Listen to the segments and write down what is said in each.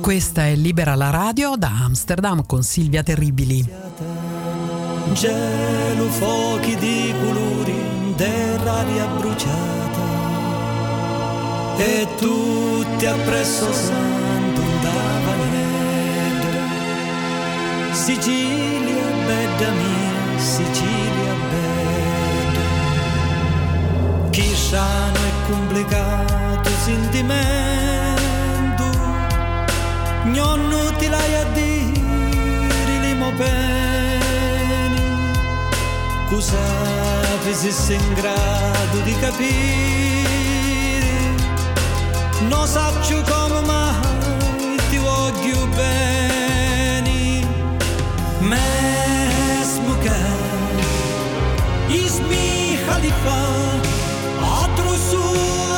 Questa è Libera la Radio da Amsterdam con Silvia Terribili. Gelo, fuochi di colori, dell'aria bruciata e tutti appresso santo da. Sicilia, bella mia, Sicilia bella. Chi sano e complicato sentimento, non ti lai a dire limo bene, cos'avi se sei in grado di capire, non saccio come mai ti voglio bene, mesmo che ismi Khalifa, altro suo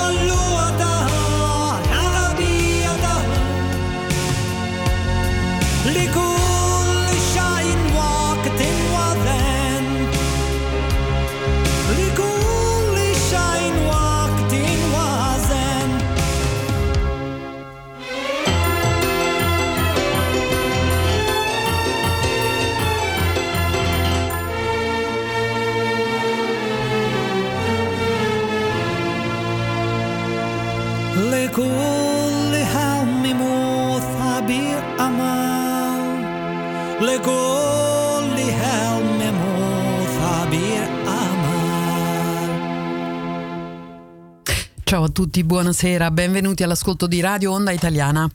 tutti, buonasera, benvenuti all'ascolto di Radio Onda Italiana.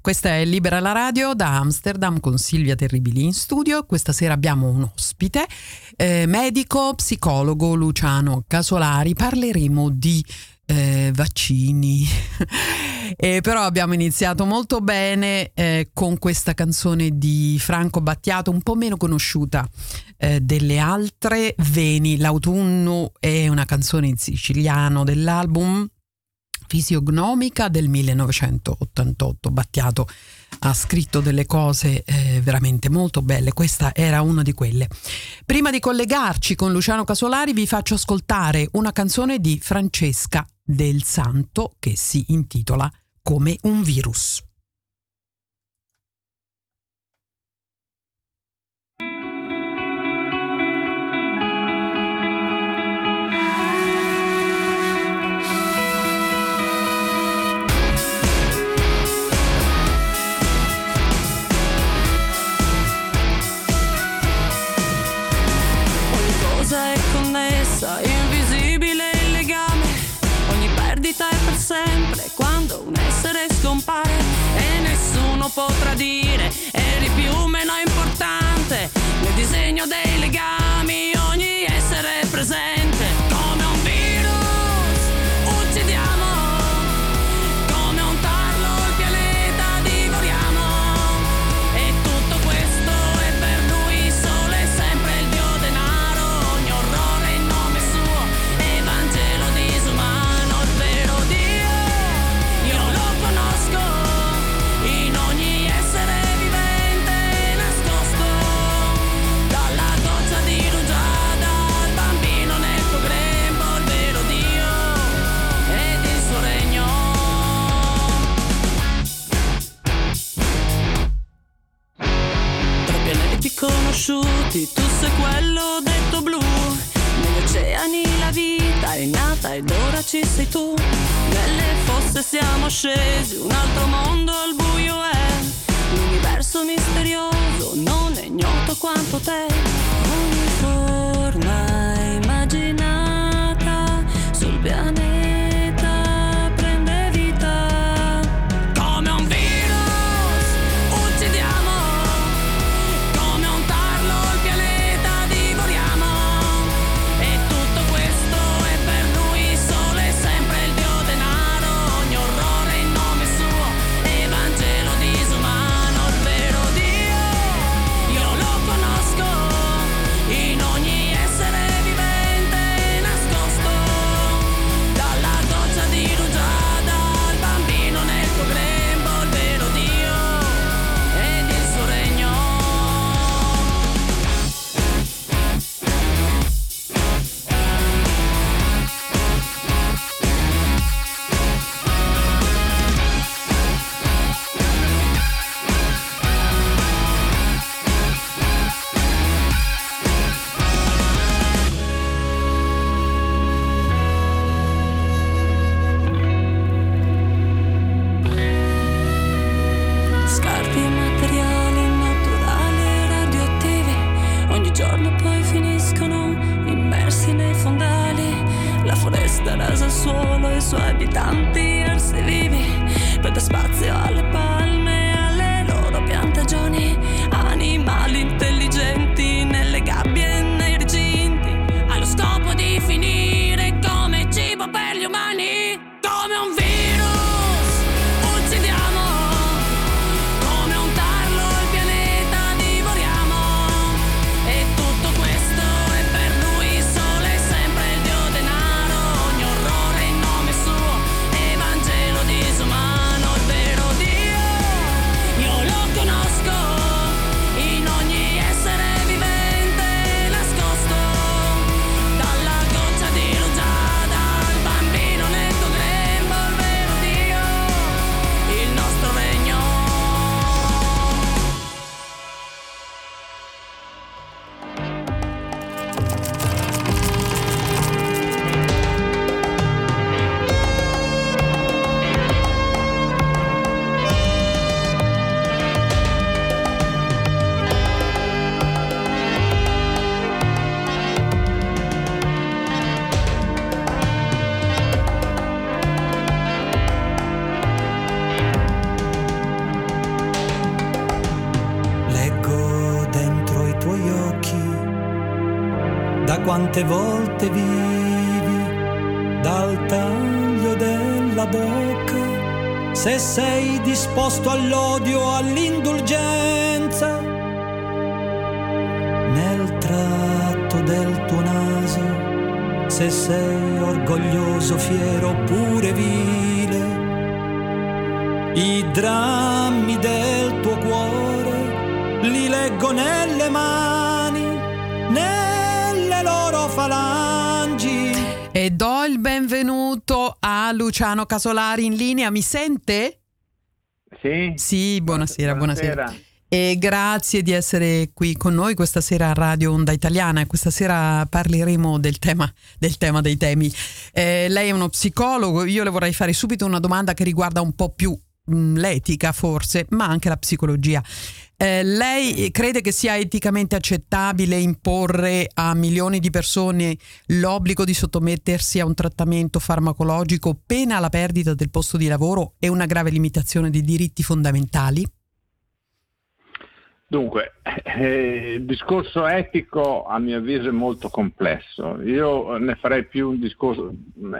Questa è Libera la Radio da Amsterdam con Silvia Terribili in studio. Questa sera abbiamo un ospite, eh, medico, psicologo Luciano Casolari. Parleremo di eh, vaccini. eh, però abbiamo iniziato molto bene eh, con questa canzone di Franco Battiato, un po' meno conosciuta eh, delle altre. Veni, l'autunno è una canzone in siciliano dell'album Fisiognomica del 1988. Battiato ha scritto delle cose eh, veramente molto belle, questa era una di quelle. Prima di collegarci con Luciano Casolari vi faccio ascoltare una canzone di Francesca del Santo che si intitola Come un virus. Potrà dire eri più o meno importante. Nel disegno dei legami ogni essere presente pianeti conosciuti, tu sei quello detto blu. Negli oceani la vita è nata ed ora ci sei tu. Nelle fosse siamo scesi, un altro mondo al buio è. L'universo misterioso non è ignoto quanto te. Quante volte vivi dal taglio della bocca se sei disposto all'odio all'indulgenza nel tratto del tuo naso se sei orgoglioso fiero oppure vile i drammi del tuo cuore li leggo nelle mani, benvenuto a Luciano Casolari in linea. Mi sente? Sì. Sì, buonasera, buonasera. E grazie di essere qui con noi questa sera a Radio Onda Italiana. Questa sera parleremo del tema, del tema dei temi. Eh, lei è uno psicologo, io le vorrei fare subito una domanda che riguarda un po' più l'etica forse, ma anche la psicologia. Eh, lei crede che sia eticamente accettabile imporre a milioni di persone l'obbligo di sottomettersi a un trattamento farmacologico pena la perdita del posto di lavoro e una grave limitazione dei diritti fondamentali? Dunque, eh, il discorso etico a mio avviso è molto complesso. Io ne farei più un discorso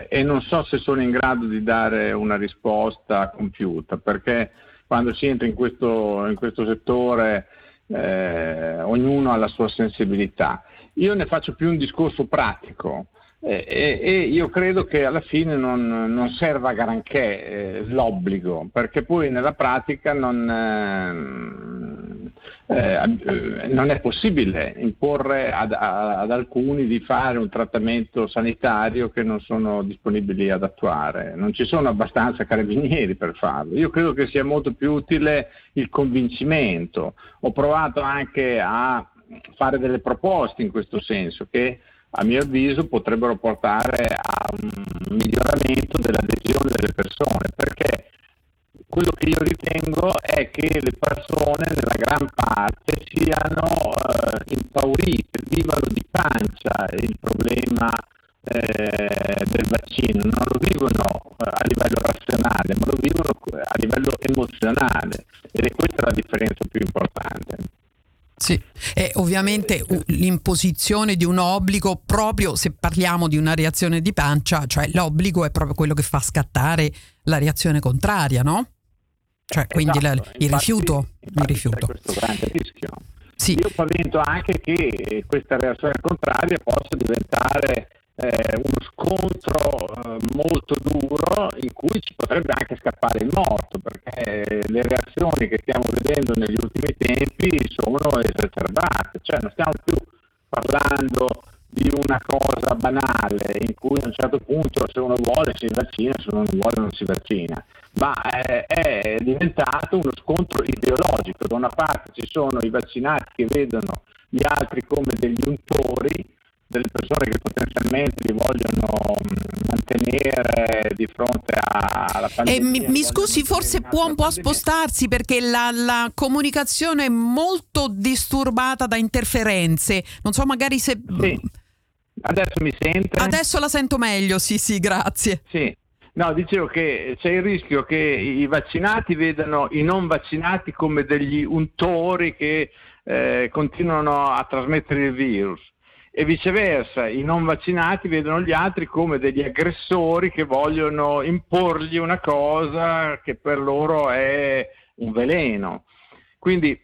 e non so se sono in grado di dare una risposta compiuta, perché quando si entra in questo, in questo settore eh, ognuno ha la sua sensibilità. Io ne faccio più un discorso pratico. E, e, io credo che alla fine non, non serva granché eh, l'obbligo, perché poi nella pratica non, eh, eh, non è possibile imporre ad, ad, alcuni di fare un trattamento sanitario che non sono disponibili ad attuare. Non ci sono abbastanza carabinieri per farlo. Io credo che sia molto più utile il convincimento. Ho provato anche a fare delle proposte in questo senso che a mio avviso potrebbero portare a un miglioramento dell'adesione delle persone, perché quello che io ritengo è che le persone nella gran parte siano eh, impaurite, vivano di pancia il problema eh, del vaccino, non lo vivono eh, a livello razionale, ma lo vivono a livello emozionale ed è questa la differenza più importante. Sì, e ovviamente l'imposizione di un obbligo proprio se parliamo di una reazione di pancia, cioè l'obbligo è proprio quello che fa scattare la reazione contraria, no? Cioè, quindi esatto. la, il infatti, rifiuto. Il rifiuto. questo grande rischio. Sì. Io pavento anche che questa reazione contraria possa diventare eh, uno scontro eh, molto duro in cui ci potrebbe anche scappare il morto, perché le reazioni che stiamo vedendo negli ultimi tempi sono esacerbate, cioè non stiamo più parlando di una cosa banale in cui a un certo punto se uno vuole si vaccina, se uno non vuole non si vaccina, ma è, è diventato uno scontro ideologico. Da una parte ci sono i vaccinati che vedono gli altri come degli untori, delle persone che potenzialmente li vogliono mantenere di fronte alla pandemia. E mi, mi scusi, forse può un po' spostarsi perché la, la, comunicazione è molto disturbata da interferenze. Non so, magari se... Sì. Adesso mi sente? Adesso la sento meglio, sì, sì, grazie. Sì. No, dicevo che c'è il rischio che i vaccinati vedano i non vaccinati come degli untori che eh, continuano a trasmettere il virus. E viceversa i non vaccinati vedono gli altri come degli aggressori che vogliono imporgli una cosa che per loro è un veleno. Quindi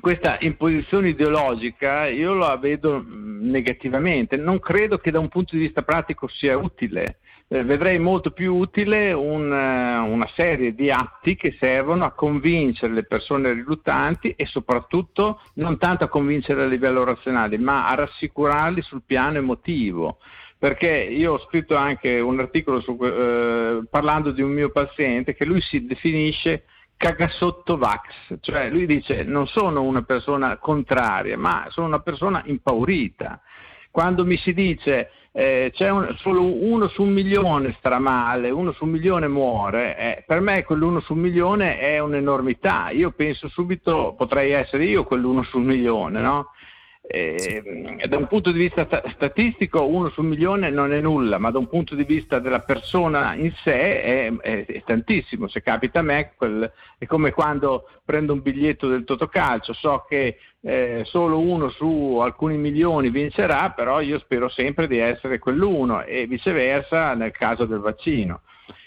questa imposizione ideologica io la vedo negativamente, non credo che da un punto di vista pratico sia utile eh, vedrei molto più utile un, eh, una serie di atti che servono a convincere le persone riluttanti e soprattutto non tanto a convincere a livello razionale, ma a rassicurarli sul piano emotivo. Perché io ho scritto anche un articolo su, eh, parlando di un mio paziente che lui si definisce cagasotto vax, cioè lui dice non sono una persona contraria, ma sono una persona impaurita. Quando mi si dice eh, c'è un, solo uno su un milione sta male, uno su un milione muore, eh, per me quell'uno su un milione è un'enormità, io penso subito potrei essere io quell'uno su un milione, no? Eh, da un punto di vista statistico uno su un milione non è nulla, ma da un punto di vista della persona in sé è, è, è tantissimo. Se capita a me quel, è come quando prendo un biglietto del Totocalcio, so che eh, solo uno su alcuni milioni vincerà, però io spero sempre di essere quell'uno e viceversa nel caso del vaccino.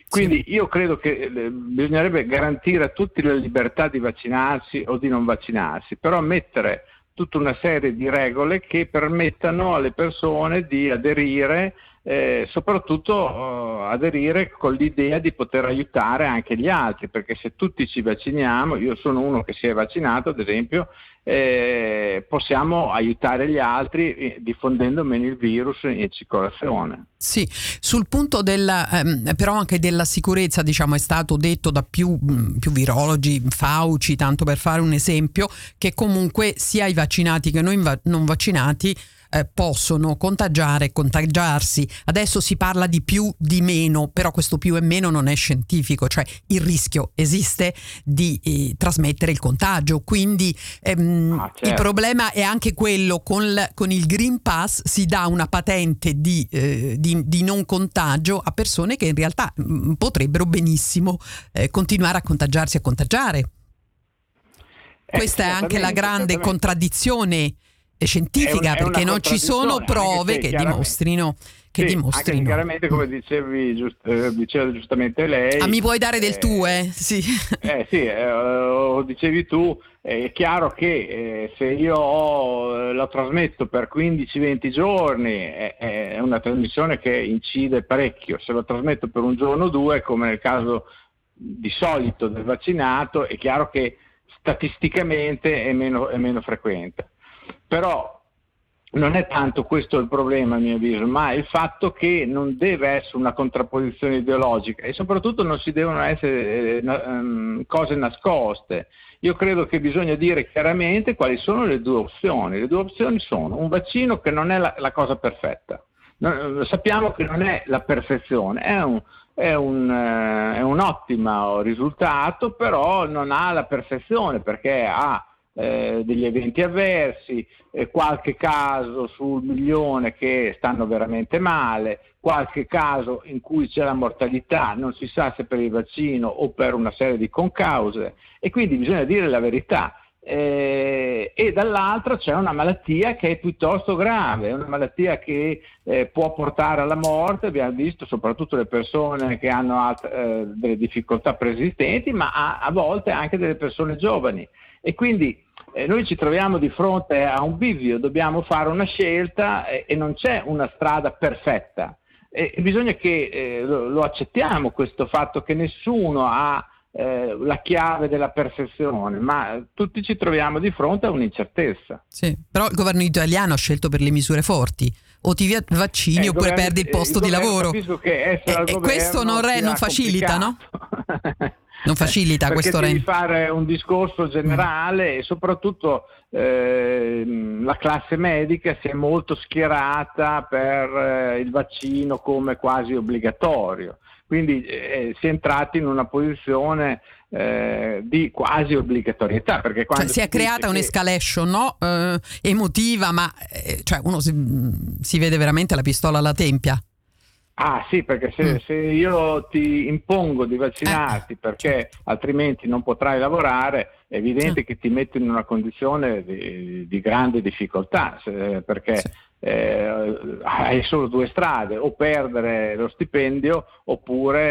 Quindi io credo che eh, bisognerebbe garantire a tutti la libertà di vaccinarsi o di non vaccinarsi, però mettere tutta una serie di regole che permettano alle persone di aderire, eh, soprattutto eh, aderire con l'idea di poter aiutare anche gli altri, perché se tutti ci vacciniamo, io sono uno che si è vaccinato ad esempio, eh, possiamo aiutare gli altri eh, diffondendo meno il virus in circolazione. Sì, sul punto della, ehm, però anche della sicurezza, diciamo, è stato detto da più, mm, più, virologi, Fauci, tanto per fare un esempio, che comunque sia i vaccinati che non, non vaccinati eh, possono contagiare e contagiarsi. Adesso si parla di più, di meno, però questo più e meno non è scientifico, cioè il rischio esiste di eh, trasmettere il contagio. Quindi ehm, ah, certo. il problema è anche quello, con, l- con, il Green Pass si dà una patente di, eh, di, di non contagio a persone che in realtà mh, mm, potrebbero benissimo eh, continuare a contagiarsi e a contagiare. Questa è anche la grande contraddizione scientifica, è un, perché non ci sono prove che dimostrino che sì, dimostrino. Chiaramente, come dicevi, giust, eh, diceva giustamente lei. Ah, mi puoi dare del eh, tuo, eh? Sì. Eh, sì, eh, dicevi tu, è chiaro che eh, se io ho, lo trasmetto per 15-20 giorni è, una trasmissione che incide parecchio, se lo trasmetto per un giorno o due, come nel caso di solito del vaccinato, è chiaro che statisticamente è meno, è meno frequente. Però non è tanto questo il problema a mio avviso, ma il fatto che non deve essere una contrapposizione ideologica e soprattutto non si devono essere eh, um, cose nascoste. Io credo che bisogna dire chiaramente quali sono le due opzioni. Le due opzioni sono un vaccino che non è la, la cosa perfetta. No, sappiamo che non è la perfezione, è un, è un, eh, è un ottimo risultato, però non ha la perfezione perché ha eh, degli eventi avversi, eh, qualche caso sul milione che stanno veramente male, qualche caso in cui c'è la mortalità, non si sa se per il vaccino o per una serie di concause e quindi bisogna dire la verità. Eh, e dall'altra c'è una malattia che è piuttosto grave, una malattia che eh, può portare alla morte, abbiamo visto soprattutto le persone che hanno alt- eh, delle difficoltà preesistenti, ma a-, a volte anche delle persone giovani. E quindi eh, noi ci troviamo di fronte a un bivio, dobbiamo fare una scelta e, e non c'è una strada perfetta. E, e bisogna che eh, lo, lo, accettiamo questo fatto che nessuno ha eh, la chiave della perfezione, ma tutti ci troviamo di fronte a un'incertezza. Sì, però il governo italiano ha scelto per le misure forti o ti vaccini eh, oppure governo, perdi il eh, posto il di lavoro. Che e, e questo non, re, non facilita, no? Non facilita eh, questo devi fare un discorso generale e soprattutto eh, la classe medica si è molto schierata per eh, il vaccino come quasi obbligatorio. Quindi eh, si è entrati in una posizione eh, di quasi obbligatorietà. Perché cioè, si, si è creata che... un'escalation no? eh, emotiva, ma eh, cioè uno si, si, vede veramente la pistola alla tempia. Ah sì, perché se, mm. se, io ti impongo di vaccinarti eh. perché altrimenti non potrai lavorare, è evidente sì. che ti metto in una condizione di, di grande difficoltà, se, perché sì. eh, hai solo due strade, o perdere lo stipendio oppure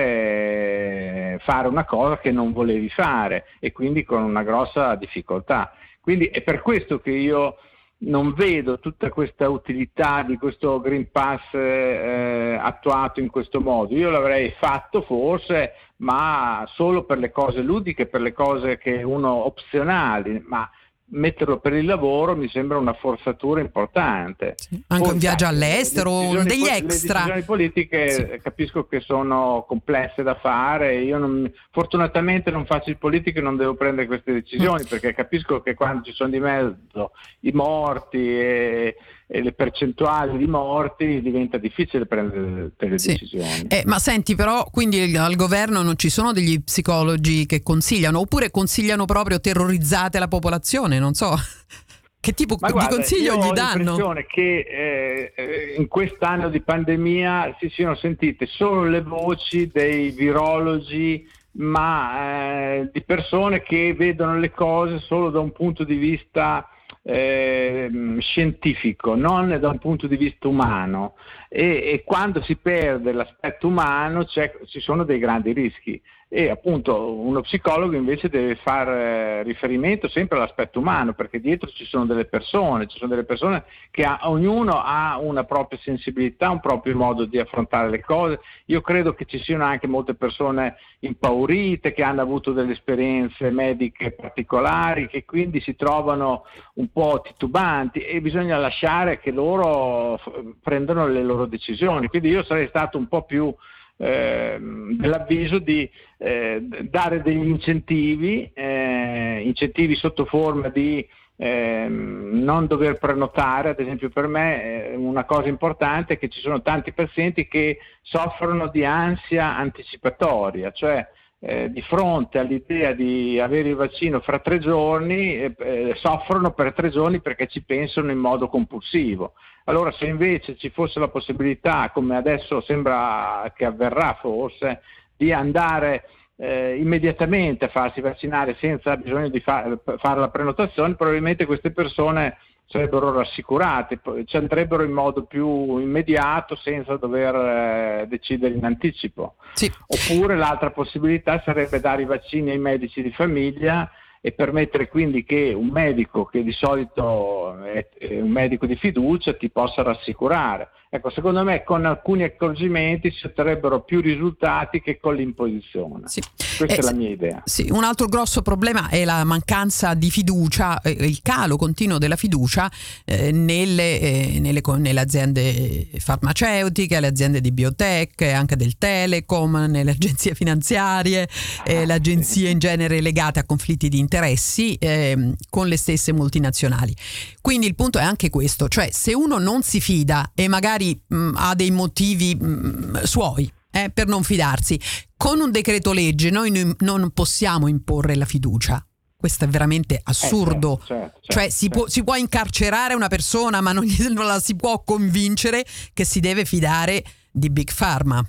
eh, fare una cosa che non volevi fare e quindi con una grossa difficoltà. Quindi è per questo che io non vedo tutta questa utilità di questo Green Pass eh, attuato in questo modo. Io l'avrei fatto forse, ma solo per le cose ludiche, per le cose che uno opzionali, ma metterlo per il lavoro mi sembra una forzatura importante. Sì, anche un viaggio all'estero, degli po- extra. Le decisioni politiche sì. capisco che sono complesse da fare, io non, fortunatamente non faccio il politico e non devo prendere queste decisioni mm. perché capisco che quando ci sono di mezzo i morti e e le percentuali di morti diventa difficile prendere delle sì. decisioni. Eh, ma senti però, quindi al governo non ci sono degli psicologi che consigliano oppure consigliano proprio terrorizzate la popolazione, non so. Che tipo guarda, di consiglio gli danno? Ho l'impressione che eh, eh, in quest'anno di pandemia si siano sentite solo le voci dei virologi, ma eh, di persone che vedono le cose solo da un punto di vista eh, scientifico, non da un punto di vista umano e, e quando si perde l'aspetto umano ci sono dei grandi rischi e appunto uno psicologo invece deve fare riferimento sempre all'aspetto umano perché dietro ci sono delle persone, ci sono delle persone che ha, ognuno ha una propria sensibilità, un proprio modo di affrontare le cose. Io credo che ci siano anche molte persone impaurite che hanno avuto delle esperienze mediche particolari che quindi si trovano un po' titubanti e bisogna lasciare che loro prendano le loro decisioni. Quindi io sarei stato un po' più eh, dell'avviso di eh, dare degli incentivi, eh, incentivi sotto forma di ehm, non dover prenotare, ad esempio per me una cosa importante è che ci sono tanti pazienti che soffrono di ansia anticipatoria, cioè eh, di fronte all'idea di avere il vaccino fra tre giorni eh, eh, soffrono per tre giorni perché ci pensano in modo compulsivo. Allora se invece ci fosse la possibilità, come adesso sembra che avverrà forse, di andare eh, immediatamente a farsi vaccinare senza bisogno di fa- fare la prenotazione, probabilmente queste persone sarebbero rassicurate, ci andrebbero in modo più immediato senza dover eh, decidere in anticipo. Sì. Oppure l'altra possibilità sarebbe dare i vaccini ai medici di famiglia e permettere quindi che un medico che di solito è un medico di fiducia ti possa rassicurare. Ecco, secondo me con alcuni accorgimenti si otterrebbero più risultati che con l'imposizione. Sì. Questa eh, è la mia idea. Sì, un altro grosso problema è la mancanza di fiducia, eh, il calo continuo della fiducia eh, nelle, eh, nelle, nelle, aziende farmaceutiche, alle aziende di biotech, anche del telecom, nelle agenzie finanziarie, ah, le agenzie in genere legate a conflitti di interessi ehm, con le stesse multinazionali. Quindi il punto è anche questo, cioè se uno non si fida e magari magari mh, mm, ha dei motivi mh, mm, suoi eh, per non fidarsi. Con un decreto legge noi non possiamo imporre la fiducia. Questo è veramente assurdo. Eh, certo, certo, certo, cioè si, può, si, può, incarcerare una persona, ma non, gli, non la si può convincere che si deve fidare di Big Pharma.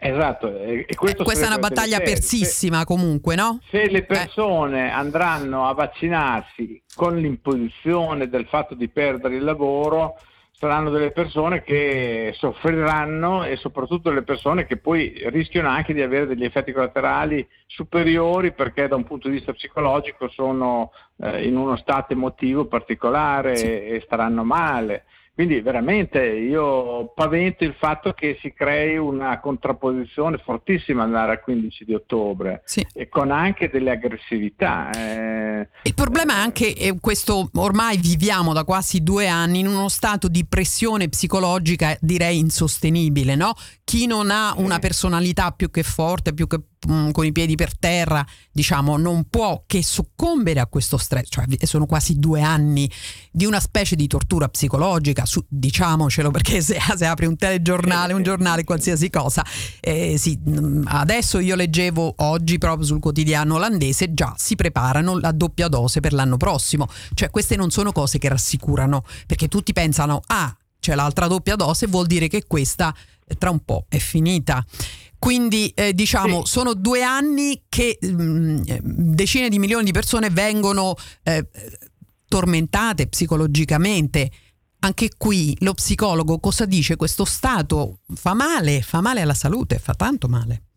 Esatto, e eh, questa è una battaglia persissima se, comunque, no? Se le eh. persone eh. andranno a vaccinarsi con l'imposizione del fatto di perdere il lavoro, saranno delle persone che soffriranno e soprattutto delle persone che poi rischiano anche di avere degli effetti collaterali superiori perché da un punto di vista psicologico sono eh, in uno stato emotivo particolare sì. e staranno male. Quindi veramente io pavento il fatto che si crei una contrapposizione fortissima andare al 15 di ottobre sì. e con anche delle aggressività. Eh, il problema è anche eh, questo, ormai viviamo da quasi due anni in uno stato di pressione psicologica direi insostenibile, no? Chi non ha una personalità più che forte, più che Mm, con i piedi per terra, diciamo, non può che soccombere a questo stress, cioè sono quasi due anni di una specie di tortura psicologica, su, diciamocelo perché se, se, apri un telegiornale, un giornale, qualsiasi cosa, eh, sì, mm, adesso io leggevo oggi proprio sul quotidiano olandese, già si preparano la doppia dose per l'anno prossimo, cioè queste non sono cose che rassicurano, perché tutti pensano, ah, c'è l'altra doppia dose, vuol dire che questa tra un po' è finita. Quindi eh, diciamo sì. sono due anni che mh, mm, decine di milioni di persone vengono eh, tormentate psicologicamente. Anche qui lo psicologo cosa dice? Questo stato fa male, fa male alla salute, fa tanto male.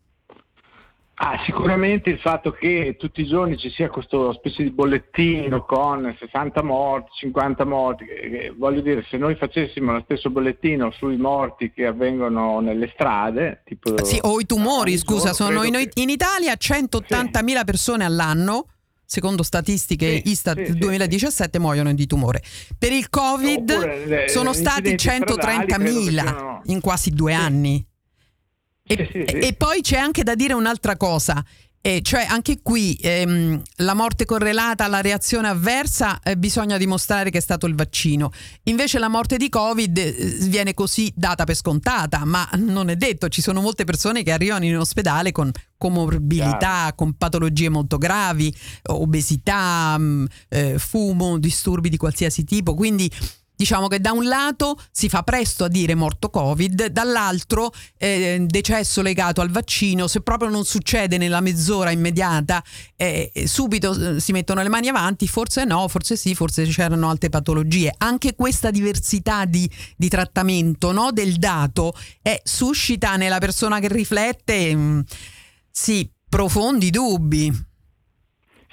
Ah, sicuramente il fatto che tutti i giorni ci sia questo specie di bollettino con 60 morti, 50 morti, eh, voglio dire, se noi facessimo lo stesso bollettino sui morti che avvengono nelle strade, tipo... Sì, o i tumori, scusa, sono in, in, Italia 180.000 sì. persone all'anno secondo statistiche sì, Istat sì, 2017 sì, muoiono di tumore. Per il Covid le, sono stati 130.000 in quasi due anni. E, sì, sì. e, poi c'è anche da dire un'altra cosa. E cioè anche qui ehm, la morte correlata alla reazione avversa eh, bisogna dimostrare che è stato il vaccino. Invece la morte di Covid eh, viene così data per scontata, ma non è detto, ci sono molte persone che arrivano in ospedale con comorbilità, Chiaro. con patologie molto gravi, obesità, mh, mm, eh, fumo, disturbi di qualsiasi tipo, quindi diciamo che da un lato si fa presto a dire morto Covid, dall'altro eh, decesso legato al vaccino, se proprio non succede nella mezz'ora immediata, eh, subito eh, si mettono le mani avanti, forse no, forse sì, forse c'erano altre patologie. Anche questa diversità di, di trattamento no, del dato eh, suscita nella persona che riflette, mh, mm, sì, profondi dubbi.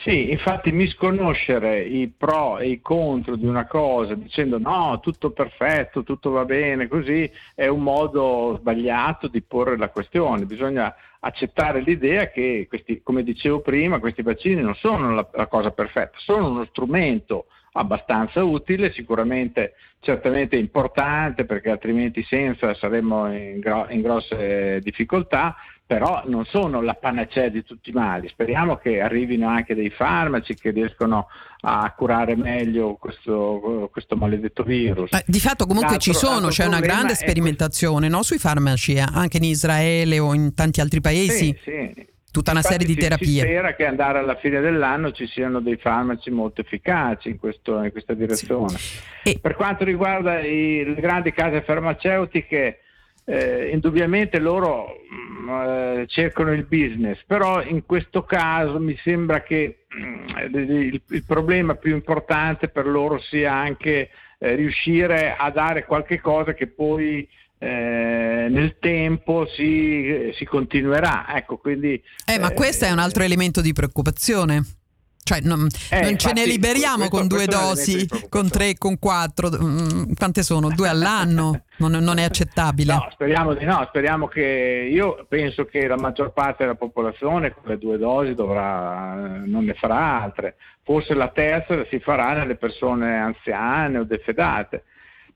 Sì, infatti misconoscere i pro e i contro di una cosa dicendo no, tutto perfetto, tutto va bene, così è un modo sbagliato di porre la questione. Bisogna accettare l'idea che, questi, come dicevo prima, questi vaccini non sono la, la cosa perfetta, sono uno strumento abbastanza utile, sicuramente certamente importante perché altrimenti senza saremmo in, gro- in grosse difficoltà, però non sono la panacea di tutti i mali. Speriamo che arrivino anche dei farmaci che riescono a curare meglio questo, questo maledetto virus. Eh, di fatto comunque l'altro, ci sono, c'è una grande sperimentazione no? sui farmaci, eh, anche in Israele o in tanti altri paesi. Sì, sì. Tutta una Infatti serie di terapie. Si spera che andare alla fine dell'anno ci siano dei farmaci molto efficaci in, questo, in questa direzione. Sì. E... Per quanto riguarda i, le grandi case farmaceutiche, eh, indubbiamente loro mh, mm, eh, cercano il business, però in questo caso mi sembra che mh, mm, il, il, problema più importante per loro sia anche eh, riuscire a dare qualche cosa che poi eh, nel tempo si, si continuerà. Ecco, quindi, eh, ma questo è un altro elemento di preoccupazione. Cioè non, eh, non ce ne liberiamo con due dosi, con tre, con quattro, mm, quante sono? Due all'anno? Non, non, è accettabile. No, speriamo di no, speriamo che io penso che la maggior parte della popolazione con le due dosi dovrà, non ne farà altre, forse la terza si farà nelle persone anziane o defedate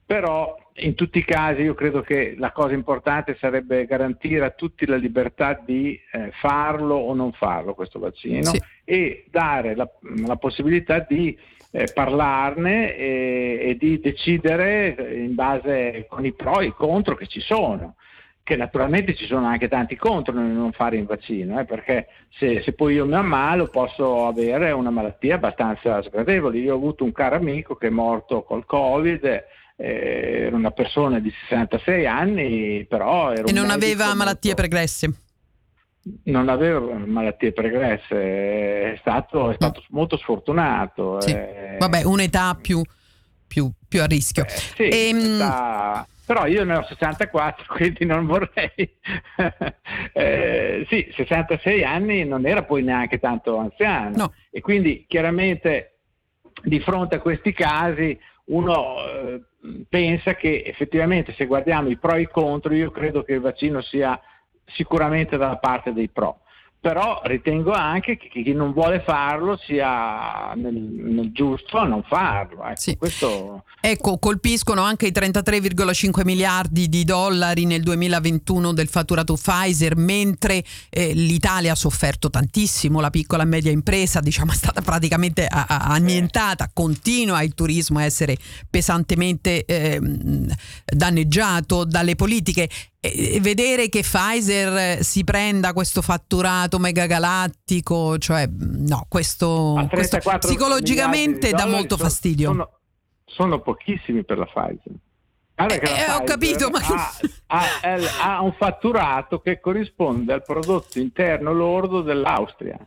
però in tutti i casi io credo che la cosa importante sarebbe garantire a tutti la libertà di eh, farlo o non farlo questo vaccino sì. e dare la, la possibilità di eh, parlarne e, e, di decidere in base con i pro e i contro che ci sono che naturalmente ci sono anche tanti contro nel non fare il vaccino, eh, perché se, se, poi io mi ammalo posso avere una malattia abbastanza sgradevole. Io ho avuto un caro amico che è morto col Covid, eh, era una persona di 66 anni, però era E non aveva malattie molto... pregresse? Non aveva malattie pregresse, è stato, è stato no. molto sfortunato. Sì. Eh... Vabbè, un'età più, più, più a rischio. Eh, sì, ehm. Però io ne ho 64, quindi non vorrei. eh, sì, 66 anni non era poi neanche tanto anziano. No. E quindi chiaramente di fronte a questi casi uno eh, pensa che effettivamente se guardiamo i pro e i contro, io credo che il vaccino sia sicuramente dalla parte dei pro però ritengo anche che chi non vuole farlo sia nel, nel giusto a non farlo. Ecco, sì. questo... ecco, colpiscono anche i 33,5 miliardi di dollari nel 2021 del fatturato Pfizer, mentre eh, l'Italia ha sofferto tantissimo, la piccola e media impresa diciamo, è stata praticamente a- a- annientata, continua il turismo a essere pesantemente eh, danneggiato dalle politiche vedere che Pfizer si prenda questo fatturato megagalattico, cioè no, questo, questo psicologicamente dà molto sono, fastidio. Sono, sono, pochissimi per la Pfizer. Eh, eh, ho capito, ma... ha, ha, ha, un fatturato che corrisponde al prodotto interno lordo dell'Austria.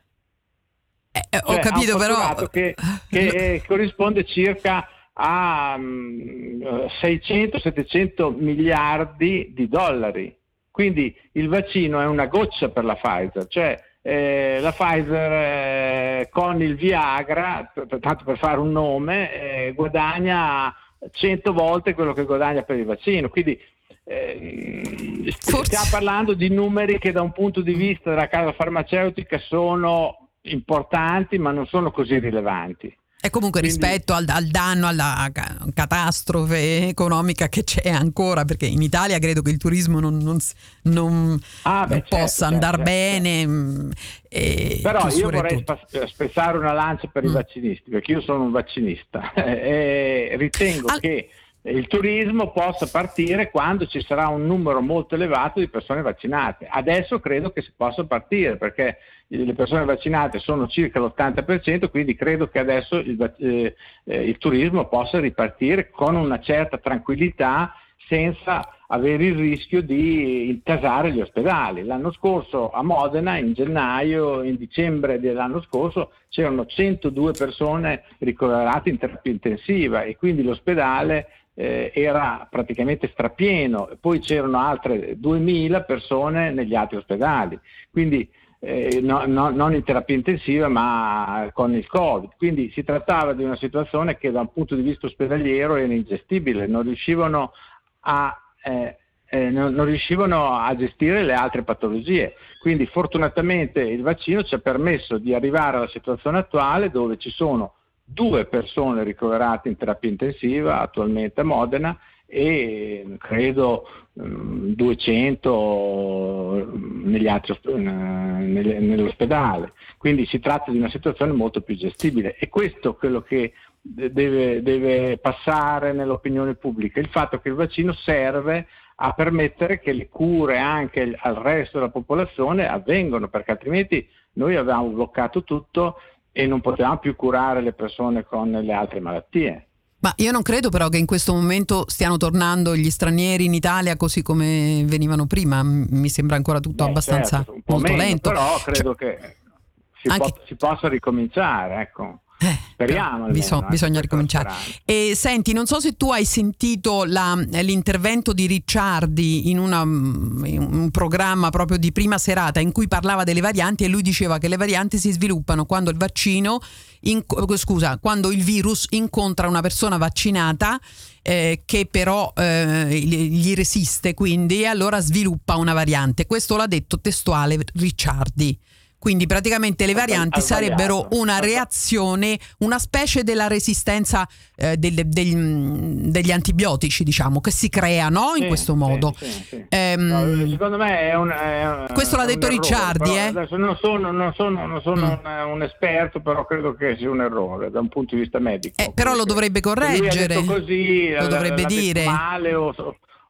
Eh, eh ho cioè, capito, però... Che, che corrisponde circa a 600-700 mm, miliardi di dollari. Quindi il vaccino è una goccia per la Pfizer, cioè eh, la Pfizer eh, con il Viagra, tanto per fare un nome, eh, guadagna 100 volte quello che guadagna per il vaccino. Quindi eh, stiamo parlando di numeri che da un punto di vista della casa farmaceutica sono importanti ma non sono così rilevanti. E comunque Quindi, rispetto al, al, danno, alla catastrofe economica che c'è ancora, perché in Italia credo che il turismo non, non, non, ah, beh, certo, possa certo, andare certo. bene. Mm, Però io vorrei tutto. spezzare una lancia per mm. i vaccinisti, perché io sono un vaccinista e ritengo Al- che il turismo possa partire quando ci sarà un numero molto elevato di persone vaccinate. Adesso credo che si possa partire perché le persone vaccinate sono circa l'80%, quindi credo che adesso il, eh, eh, il turismo possa ripartire con una certa tranquillità senza avere il rischio di intasare gli ospedali. L'anno scorso a Modena, in gennaio, in dicembre dell'anno scorso, c'erano 102 persone ricoverate in terapia intensiva e quindi l'ospedale eh, era praticamente strapieno, poi c'erano altre 2000 persone negli altri ospedali. Quindi eh, no, no, non in terapia intensiva ma con il Covid. Quindi si trattava di una situazione che da un punto di vista ospedaliero era ingestibile, non riuscivano a, eh, eh, non, non riuscivano a gestire le altre patologie. Quindi fortunatamente il vaccino ci ha permesso di arrivare alla situazione attuale dove ci sono due persone ricoverate in terapia intensiva attualmente a Modena e credo 200 mm, negli altri, nell'ospedale. Quindi si tratta di una situazione molto più gestibile e questo è quello che deve, deve passare nell'opinione pubblica, il fatto che il vaccino serve a permettere che le cure anche al resto della popolazione avvengano, perché altrimenti noi avevamo bloccato tutto e non potevamo più curare le persone con le altre malattie. Ma io non credo però che in questo momento stiano tornando gli stranieri in Italia così come venivano prima, mi sembra ancora tutto Beh, abbastanza certo, molto meno, lento. Però credo cioè, che si, anche... po- si possa ricominciare, ecco. Eh, Speriamo. Bisogna, almeno, bisogna ricominciare. E senti, non so se tu hai sentito la, l'intervento di Ricciardi in, una, in, un programma proprio di prima serata in cui parlava delle varianti e lui diceva che le varianti si sviluppano quando il vaccino, in, scusa, quando il virus incontra una persona vaccinata eh, che però eh, gli resiste, quindi e allora sviluppa una variante. Questo l'ha detto testuale Ricciardi. Quindi praticamente le varianti sarebbero una reazione, una specie della resistenza eh, del, del, degli antibiotici, diciamo, che si crea no? in sì, questo modo. Sì, sì, ehm, no, secondo me è un... È questo l'ha detto errore, Ricciardi. Eh? Adesso non sono, non sono, non sono mm. un, un, esperto, però credo che sia un errore da un punto di vista medico. Eh, però lo dovrebbe correggere. Così, lo dovrebbe dire. male o,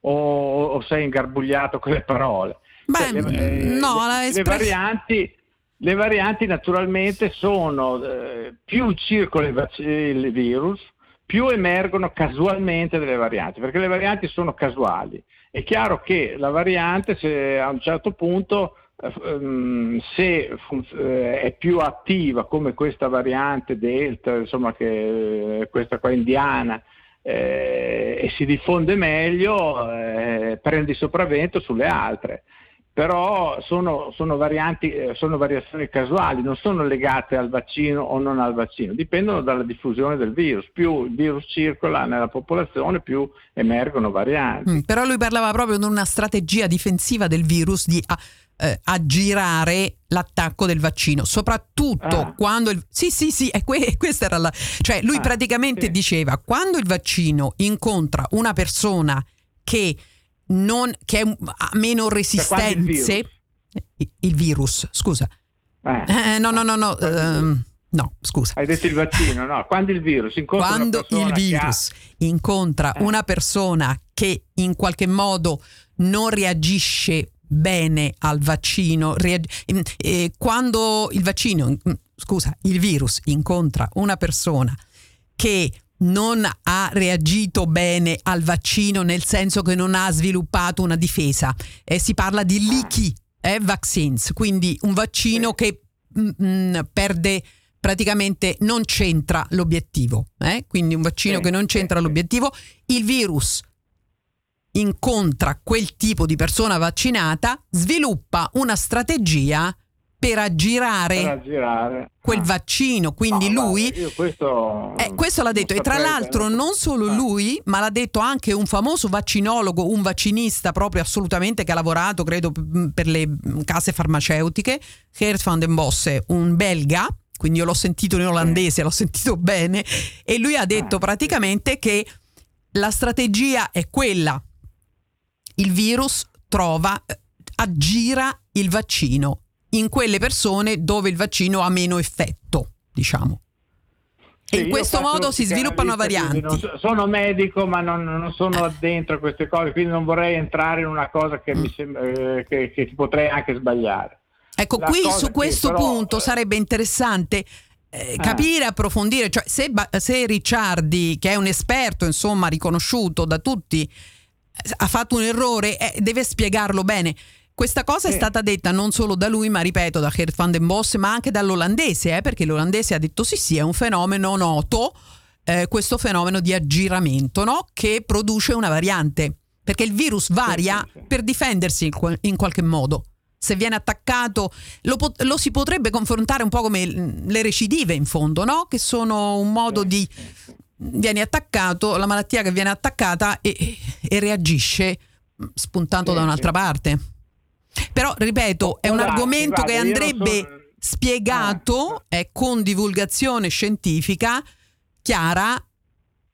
o, o, sei ingarbugliato con le parole. Beh, cioè, le, no, le, le varianti le varianti naturalmente sono eh, più circola il virus, più emergono casualmente delle varianti, perché le varianti sono casuali. È chiaro che la variante, se a un certo punto, ehm, se eh, è più attiva come questa variante Delta, insomma, che eh, questa qua indiana, eh, e si diffonde meglio, eh, prende sopravvento sulle altre però sono, sono, varianti, eh, sono, variazioni casuali, non sono legate al vaccino o non al vaccino, dipendono dalla diffusione del virus. Più il virus circola nella popolazione, più emergono varianti. Mm, però lui parlava proprio di una strategia difensiva del virus di eh, aggirare l'attacco del vaccino, soprattutto ah. quando il... Sì, sì, sì, è que- questa era la... Cioè lui ah, praticamente sì. diceva, quando il vaccino incontra una persona che non, che ha meno resistenze. Il virus? il virus? scusa. Eh. Eh, no, no, no, no. Uh, no, scusa. Hai detto il vaccino, no? Quando il virus incontra Quando il virus ha... incontra eh. una persona che in qualche modo non reagisce bene al vaccino, reag... eh, quando il vaccino, mm, scusa, il virus incontra una persona che non ha reagito bene al vaccino, nel senso che non ha sviluppato una difesa. Eh, si parla di leaky eh, vaccines, quindi un vaccino che mh, mm, mm, perde praticamente non c'entra l'obiettivo, eh? quindi un vaccino che non c'entra l'obiettivo, il virus incontra quel tipo di persona vaccinata, sviluppa una strategia per aggirare, per aggirare. quel ah. vaccino. Quindi no, lui, guarda, questo, eh, questo, l'ha detto. E tra l'altro, non solo ah. lui, ma l'ha detto anche un famoso vaccinologo, un vaccinista proprio assolutamente che ha lavorato, credo, per le case farmaceutiche, Gert van den Bosse, un belga. Quindi io l'ho sentito in olandese, l'ho sentito bene. E lui ha detto ah, praticamente che la strategia è quella. Il virus trova, eh, aggira il vaccino in quelle persone dove il vaccino ha meno effetto, diciamo. Sì, e in questo modo si sviluppano varianti. So, sono medico, ma non, non sono eh. dentro a queste cose, quindi non vorrei entrare in una cosa che, mm. mi sembra, eh, che, che potrei anche sbagliare. Ecco, La qui su questo però, punto sarebbe interessante eh, eh. capire, approfondire, cioè se, se, Ricciardi, che è un esperto, insomma, riconosciuto da tutti, eh, ha fatto un errore, eh, deve spiegarlo bene. Questa cosa è stata detta non solo da lui, ma ripeto, da Gert van den Bos, ma anche dall'olandese, eh, perché l'olandese ha detto sì, sì, è un fenomeno noto, eh, questo fenomeno di aggiramento, no? che produce una variante, perché il virus varia sì, sì, sì. per difendersi in qualche modo. Se viene attaccato, lo, lo, si potrebbe confrontare un po' come le recidive in fondo, no? che sono un modo di... vieni attaccato, la malattia che viene attaccata e, e reagisce spuntando da un'altra parte. Però, ripeto, è un argomento che andrebbe sono... spiegato eh, con divulgazione scientifica chiara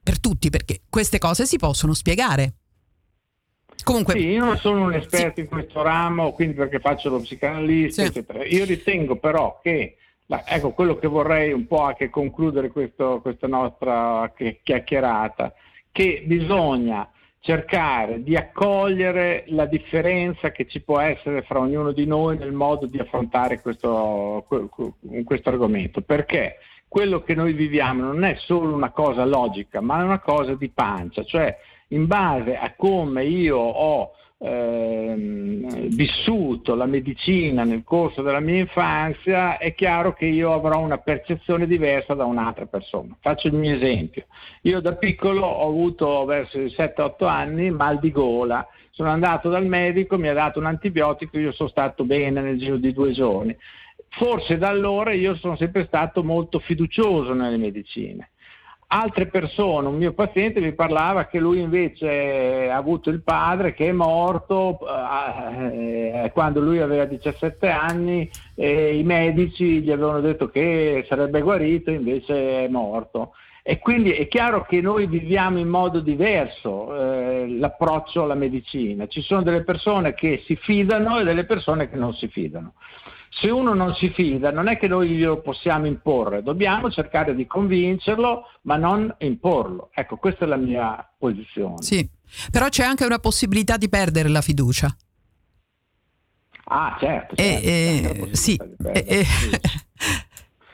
per tutti, perché queste cose si possono spiegare. Comunque, sì, io non sono un esperto in questo ramo, quindi perché faccio lo psicanalista, sì. eccetera. Io ritengo però che, la, ecco, quello che vorrei un po' anche concludere questo, questa nostra chiacchierata, che bisogna cercare di accogliere la differenza che ci può essere fra ognuno di noi nel modo di affrontare questo, questo argomento. Perché quello che noi viviamo non è solo una cosa logica, ma è una cosa di pancia, cioè in base a come io ho eh, vissuto la medicina nel corso della mia infanzia, è chiaro che io avrò una percezione diversa da un'altra persona. Faccio il mio esempio. Io da piccolo ho avuto verso i 7-8 anni mal di gola. Sono andato dal medico, mi ha dato un antibiotico, io sono stato bene nel giro di due giorni forse da allora io sono sempre stato molto fiducioso nelle medicine. Altre persone, un mio paziente mi parlava che lui invece ha avuto il padre che è morto eh, quando lui aveva 17 anni e i medici gli avevano detto che sarebbe guarito, invece è morto. E quindi è chiaro che noi viviamo in modo diverso eh, l'approccio alla medicina. Ci sono delle persone che si fidano e delle persone che non si fidano se uno non si fida non è che noi glielo possiamo imporre, dobbiamo cercare di convincerlo ma non imporlo. Ecco, questa è la mia posizione. Sì, però c'è anche una possibilità di perdere la fiducia. Ah, certo. certo eh, eh, sì. Eh,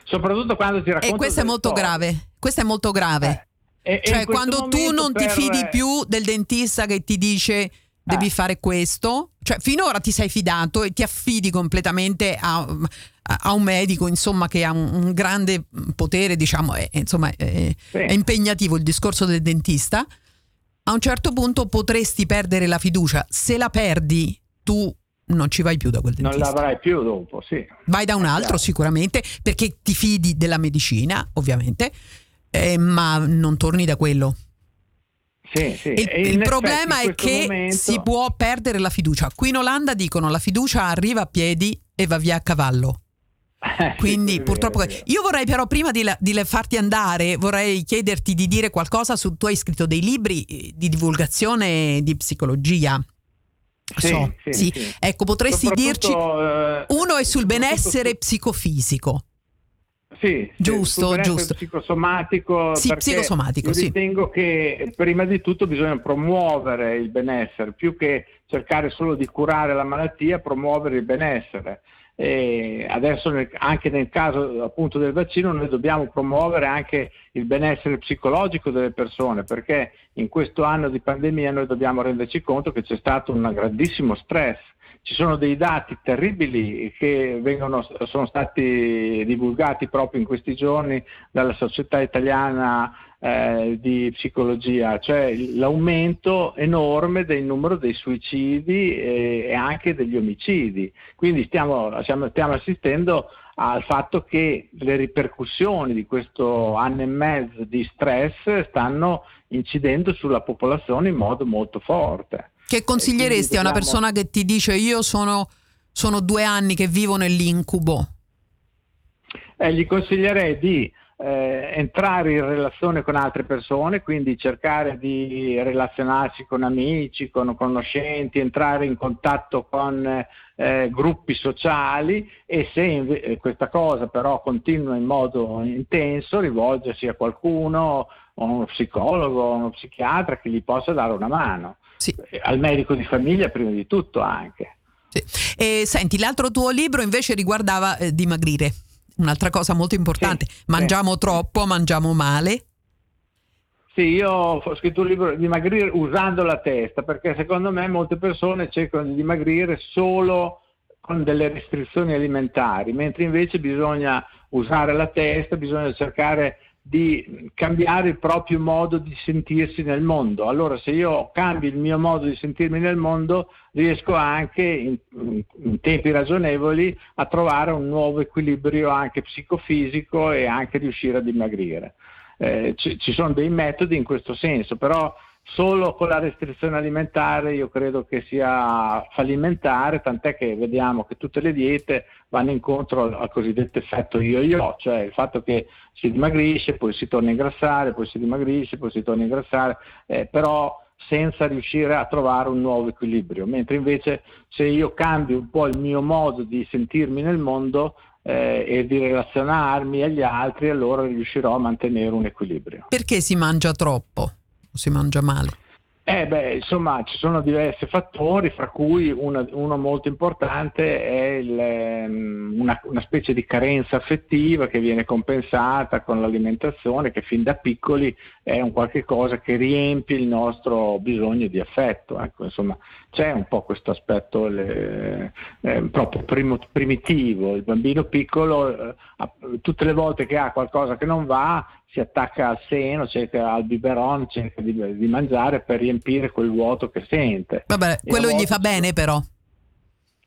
Soprattutto quando ti racconto... E questo è molto storie. grave, questo è molto grave. Eh, cioè quando tu non per... ti fidi più del dentista che ti dice devi eh. fare questo. Cioè, finora ti sei fidato e ti affidi completamente a, a un medico, insomma, che ha un, un grande potere, diciamo, è, insomma, è, sì. è impegnativo il discorso del dentista. A un certo punto potresti perdere la fiducia. Se la perdi, tu non ci vai più da quel dentista. Non l'avrai più dopo, sì. Vai da un altro sicuramente perché ti fidi della medicina, ovviamente, eh, ma non torni da quello. Sì, sì. Il, il problema è che momento... si può perdere la fiducia. Qui in Olanda dicono la fiducia arriva a piedi e va via a cavallo. Quindi sì, purtroppo io vorrei però prima di, la, di, farti andare vorrei chiederti di dire qualcosa su tu hai scritto dei libri eh, di divulgazione di psicologia. Sì, so, sì, Ecco, potresti dirci uh, uno è sul benessere su... psicofisico. Sì, giusto, giusto. psicosomatico. Sì, psicosomatico, sì. Ritengo che prima di tutto bisogna promuovere il benessere, più che cercare solo di curare la malattia, promuovere il benessere. E adesso nel, anche nel caso appunto del vaccino noi dobbiamo promuovere anche il benessere psicologico delle persone perché in questo anno di pandemia noi dobbiamo renderci conto che c'è stato un grandissimo stress ci sono dei dati terribili che vengono, sono stati divulgati proprio in questi giorni dalla Società Italiana eh, di Psicologia, cioè l'aumento enorme del numero dei suicidi e, e anche degli omicidi. Quindi stiamo, stiamo, stiamo assistendo al fatto che le ripercussioni di questo anno e mezzo di stress stanno incidendo sulla popolazione in modo molto forte. Che consiglieresti a una persona che ti dice io sono, sono due anni che vivo nell'incubo? Eh, gli consiglierei di eh, entrare in relazione con altre persone, quindi cercare di relazionarsi con amici, con conoscenti, entrare in contatto con eh, gruppi sociali e se inve- eh, questa cosa però continua in modo intenso, rivolgersi a qualcuno, uno psicologo, a uno psichiatra che gli possa dare una mano sì. al medico di famiglia prima di tutto anche. Sì. E, senti, l'altro tuo libro invece riguardava eh, dimagrire, un'altra cosa molto importante, sì, mangiamo troppo, mangiamo male. Sì, io ho scritto un libro dimagrire usando la testa, perché secondo me molte persone cercano di dimagrire solo con delle restrizioni alimentari, mentre invece bisogna usare la testa, bisogna cercare di cambiare il proprio modo di sentirsi nel mondo. Allora se io cambio il mio modo di sentirmi nel mondo, riesco anche in, in, tempi ragionevoli a trovare un nuovo equilibrio anche psicofisico e anche riuscire a dimagrire. Eh, ci, ci sono dei metodi in questo senso, però solo con la restrizione alimentare io credo che sia fallimentare, tant'è che vediamo che tutte le diete vanno incontro al, cosiddetto effetto io-io, cioè il fatto che si dimagrisce, poi si torna a ingrassare, poi si dimagrisce, poi si torna a ingrassare, eh, però senza riuscire a trovare un nuovo equilibrio, mentre invece se io cambio un po' il mio modo di sentirmi nel mondo, eh, e di relazionarmi agli altri, allora riuscirò a mantenere un equilibrio. Perché si mangia troppo? Si mangia male? Eh, beh, insomma, ci sono diversi fattori, fra cui una, uno molto importante è il, ehm, una, una, specie di carenza affettiva che viene compensata con l'alimentazione, che fin da piccoli è un qualche cosa che riempie il nostro bisogno di affetto. Ecco, insomma, c'è un po' questo aspetto le, eh, proprio primo, primitivo. Il bambino piccolo, eh, tutte le volte che ha qualcosa che non va, si attacca al seno, cerca al biberon, cerca di, di mangiare per riempire quel vuoto che sente. Vabbè, quello gli fa bene però.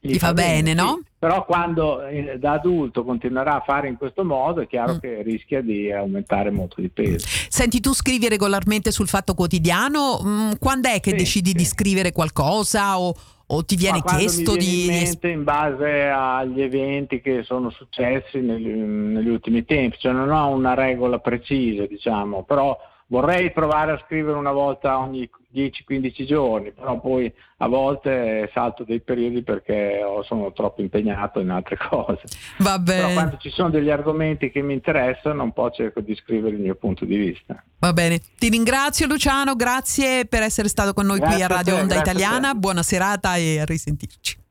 Gli, gli fa, fa, bene, bene no? Sì. Però quando eh, da adulto continuerà a fare in questo modo è chiaro mm. che rischia di aumentare molto di peso. Senti, tu scrivi regolarmente sul Fatto Quotidiano, mm, quando è che sì, decidi sì. di scrivere qualcosa o, o ti viene chiesto viene di... In, mente in base agli eventi che sono successi negli, negli ultimi tempi, cioè non ho una regola precisa, diciamo, però vorrei provare a scrivere una volta ogni 10-15 giorni, però poi a volte salto dei periodi perché sono troppo impegnato in altre cose. Va bene. Però quando ci sono degli argomenti che mi interessano, un po' cerco di scrivere il mio punto di vista. Va bene. Ti ringrazio Luciano, grazie per essere stato con noi grazie qui a Radio te, Onda Italiana. Buona serata e a risentirci.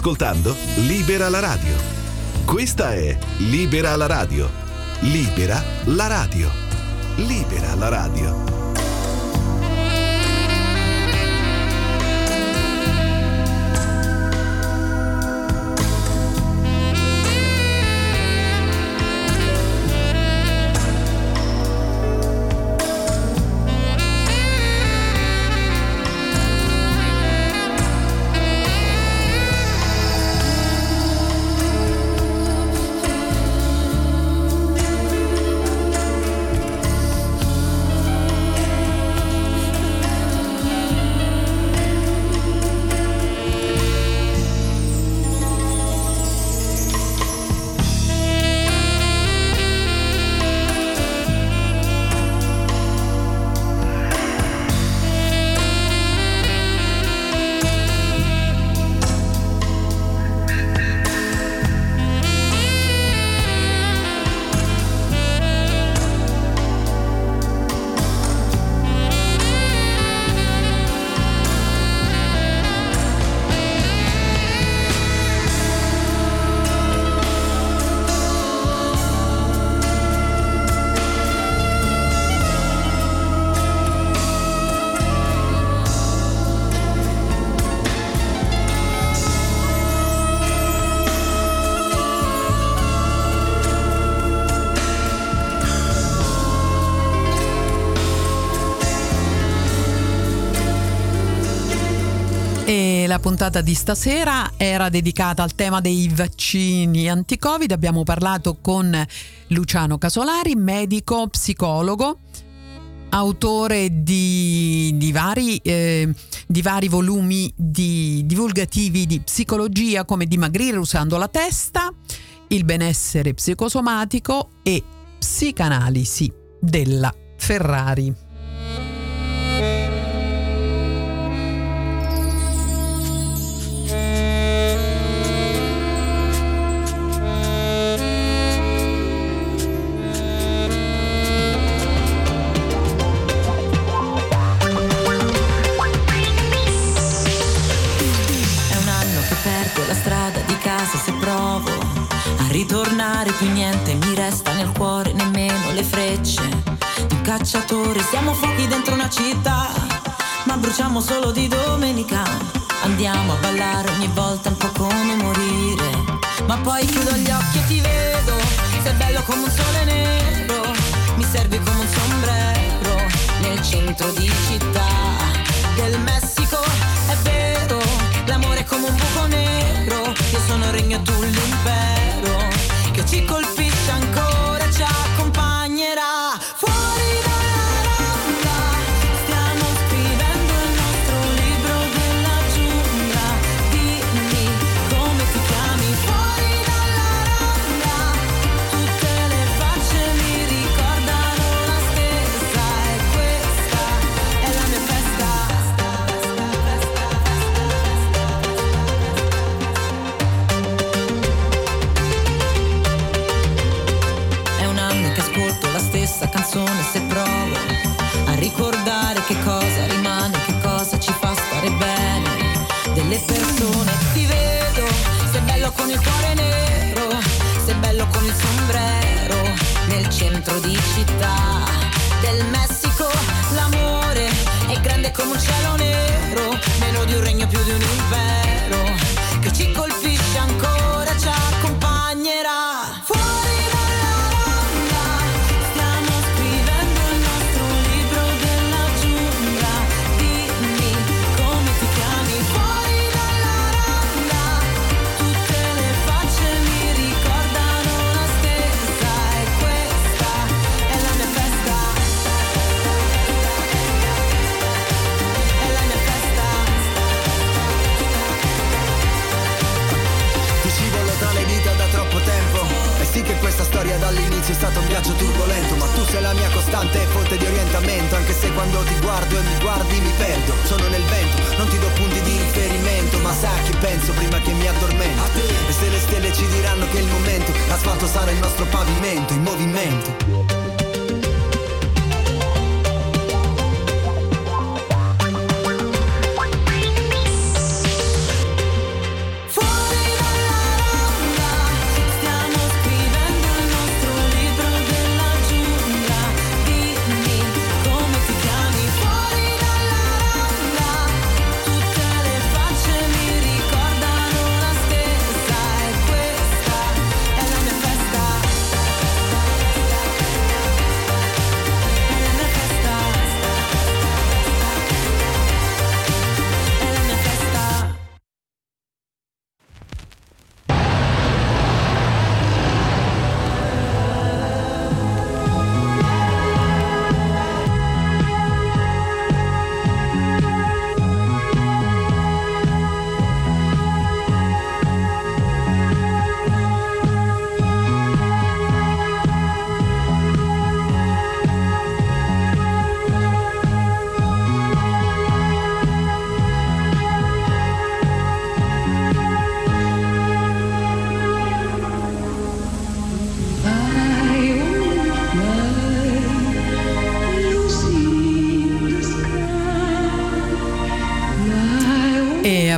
Ascoltando Libera la radio. Questa è Libera la radio. Libera la radio. Libera la radio. Puntata di stasera era dedicata al tema dei vaccini anti-Covid. Abbiamo parlato con Luciano Casolari, medico, psicologo, autore di, di, vari, eh, di vari volumi di divulgativi di psicologia come dimagrire usando la testa, il benessere psicosomatico e psicanalisi della Ferrari. ritornare più niente mi resta nel cuore nemmeno le frecce di un cacciatore. Siamo fuochi dentro una città ma bruciamo solo di domenica. Andiamo a ballare ogni volta un po' come morire. Ma poi chiudo gli occhi e ti vedo sei bello come un sole nero mi servi come un sombrero nel centro di città del Messico. È bello come un buco nero, io sono il regno e tu l'impero, che ci colpisce ancora. con il cuore nero, sei bello con il sombrero, nel centro di città del Messico l'amore è grande come un cielo nero, meno di un regno più di un impero che ci colpisce ancora. quando ti guardo e mi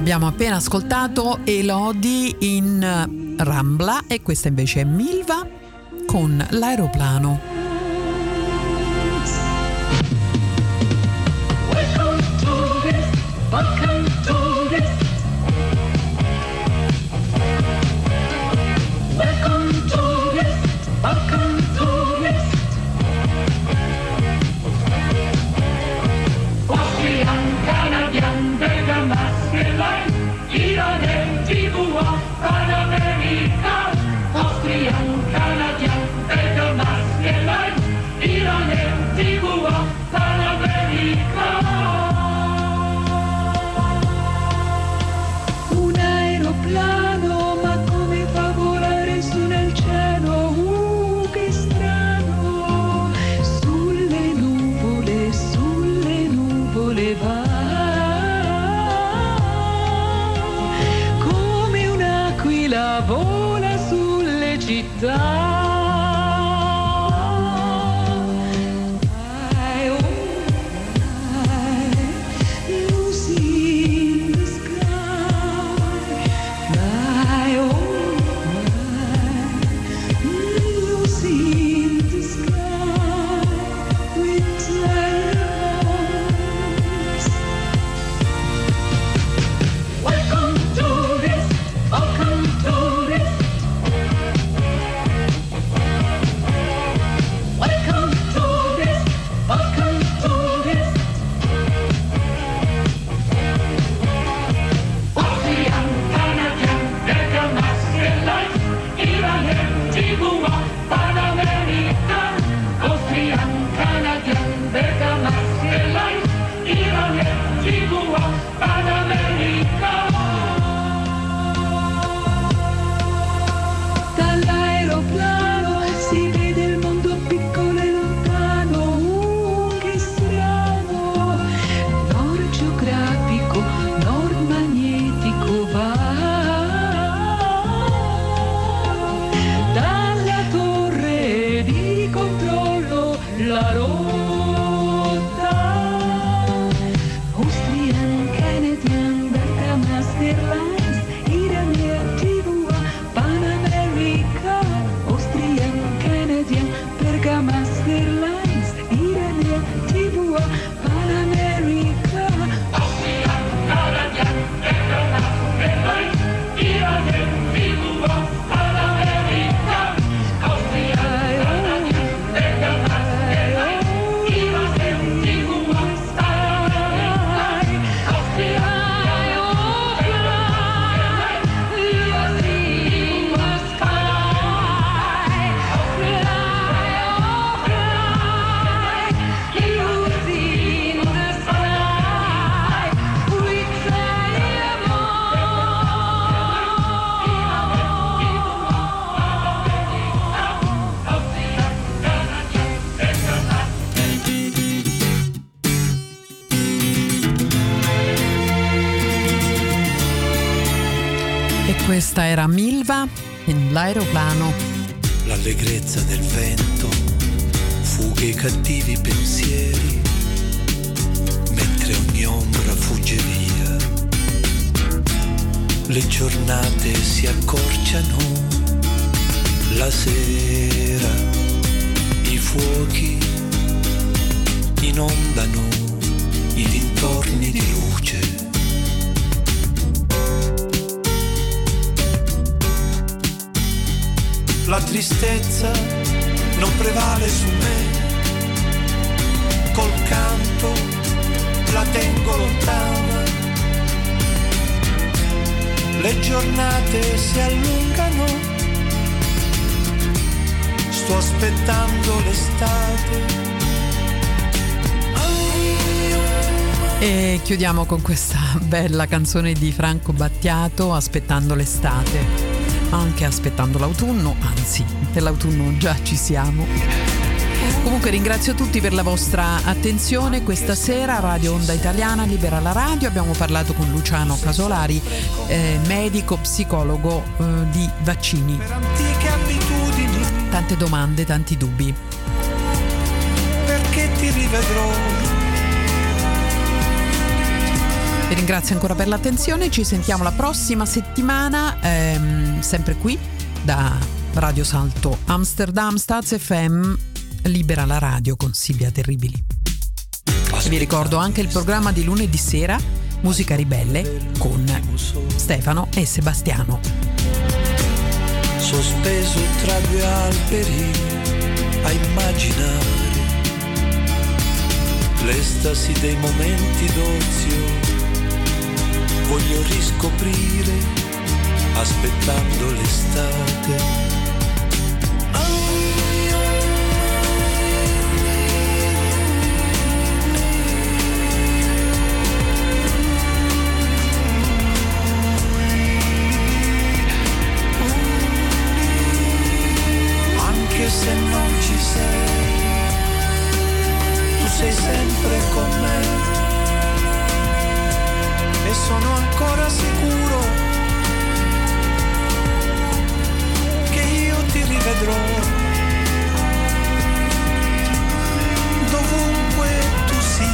abbiamo appena ascoltato Elodie in eh, Rambla e questa invece è Milva con l'aeroplano. Questa era Milva in l'aeroplano. L'allegrezza del vento, fughe i cattivi pensieri, mentre ogni ombra fugge via. Le giornate si accorciano, la sera, i fuochi inondano i dintorni di luce la tristezza non prevale su me. Col canto la tengo lontana. Le giornate si allungano. Sto aspettando l'estate. E chiudiamo con questa bella canzone di Franco Battiato, Aspettando l'estate anche aspettando l'autunno, anzi, nell'autunno già ci siamo. Comunque ringrazio tutti per la vostra attenzione. Questa sera Radio Onda Italiana Libera la Radio abbiamo parlato con Luciano Casolari, eh, medico psicologo eh, di vaccini. Tante domande, tanti dubbi. Perché ti rivedrò vi ringrazio ancora per l'attenzione, ci sentiamo la prossima settimana, ehm, sempre qui da Radio Salto Amsterdam, Staz FM, Libera la radio con Silvia Terribili. Vi ricordo anche il programma di lunedì sera, Musica Ribelle, con Stefano e Sebastiano. Sospeso tra due alberi a immaginare l'estasi dei momenti d'ozio voglio riscoprire aspettando l'estate. Anche se non ci sei, tu sei sempre con me sono ancora sicuro che io ti rivedrò dovunque tu sia.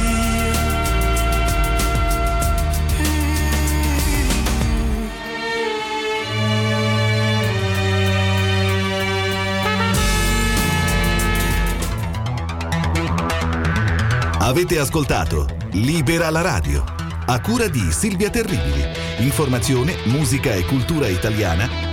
Avete ascoltato Libera la radio a cura di Silvia Terribili. Informazione, musica e cultura italiana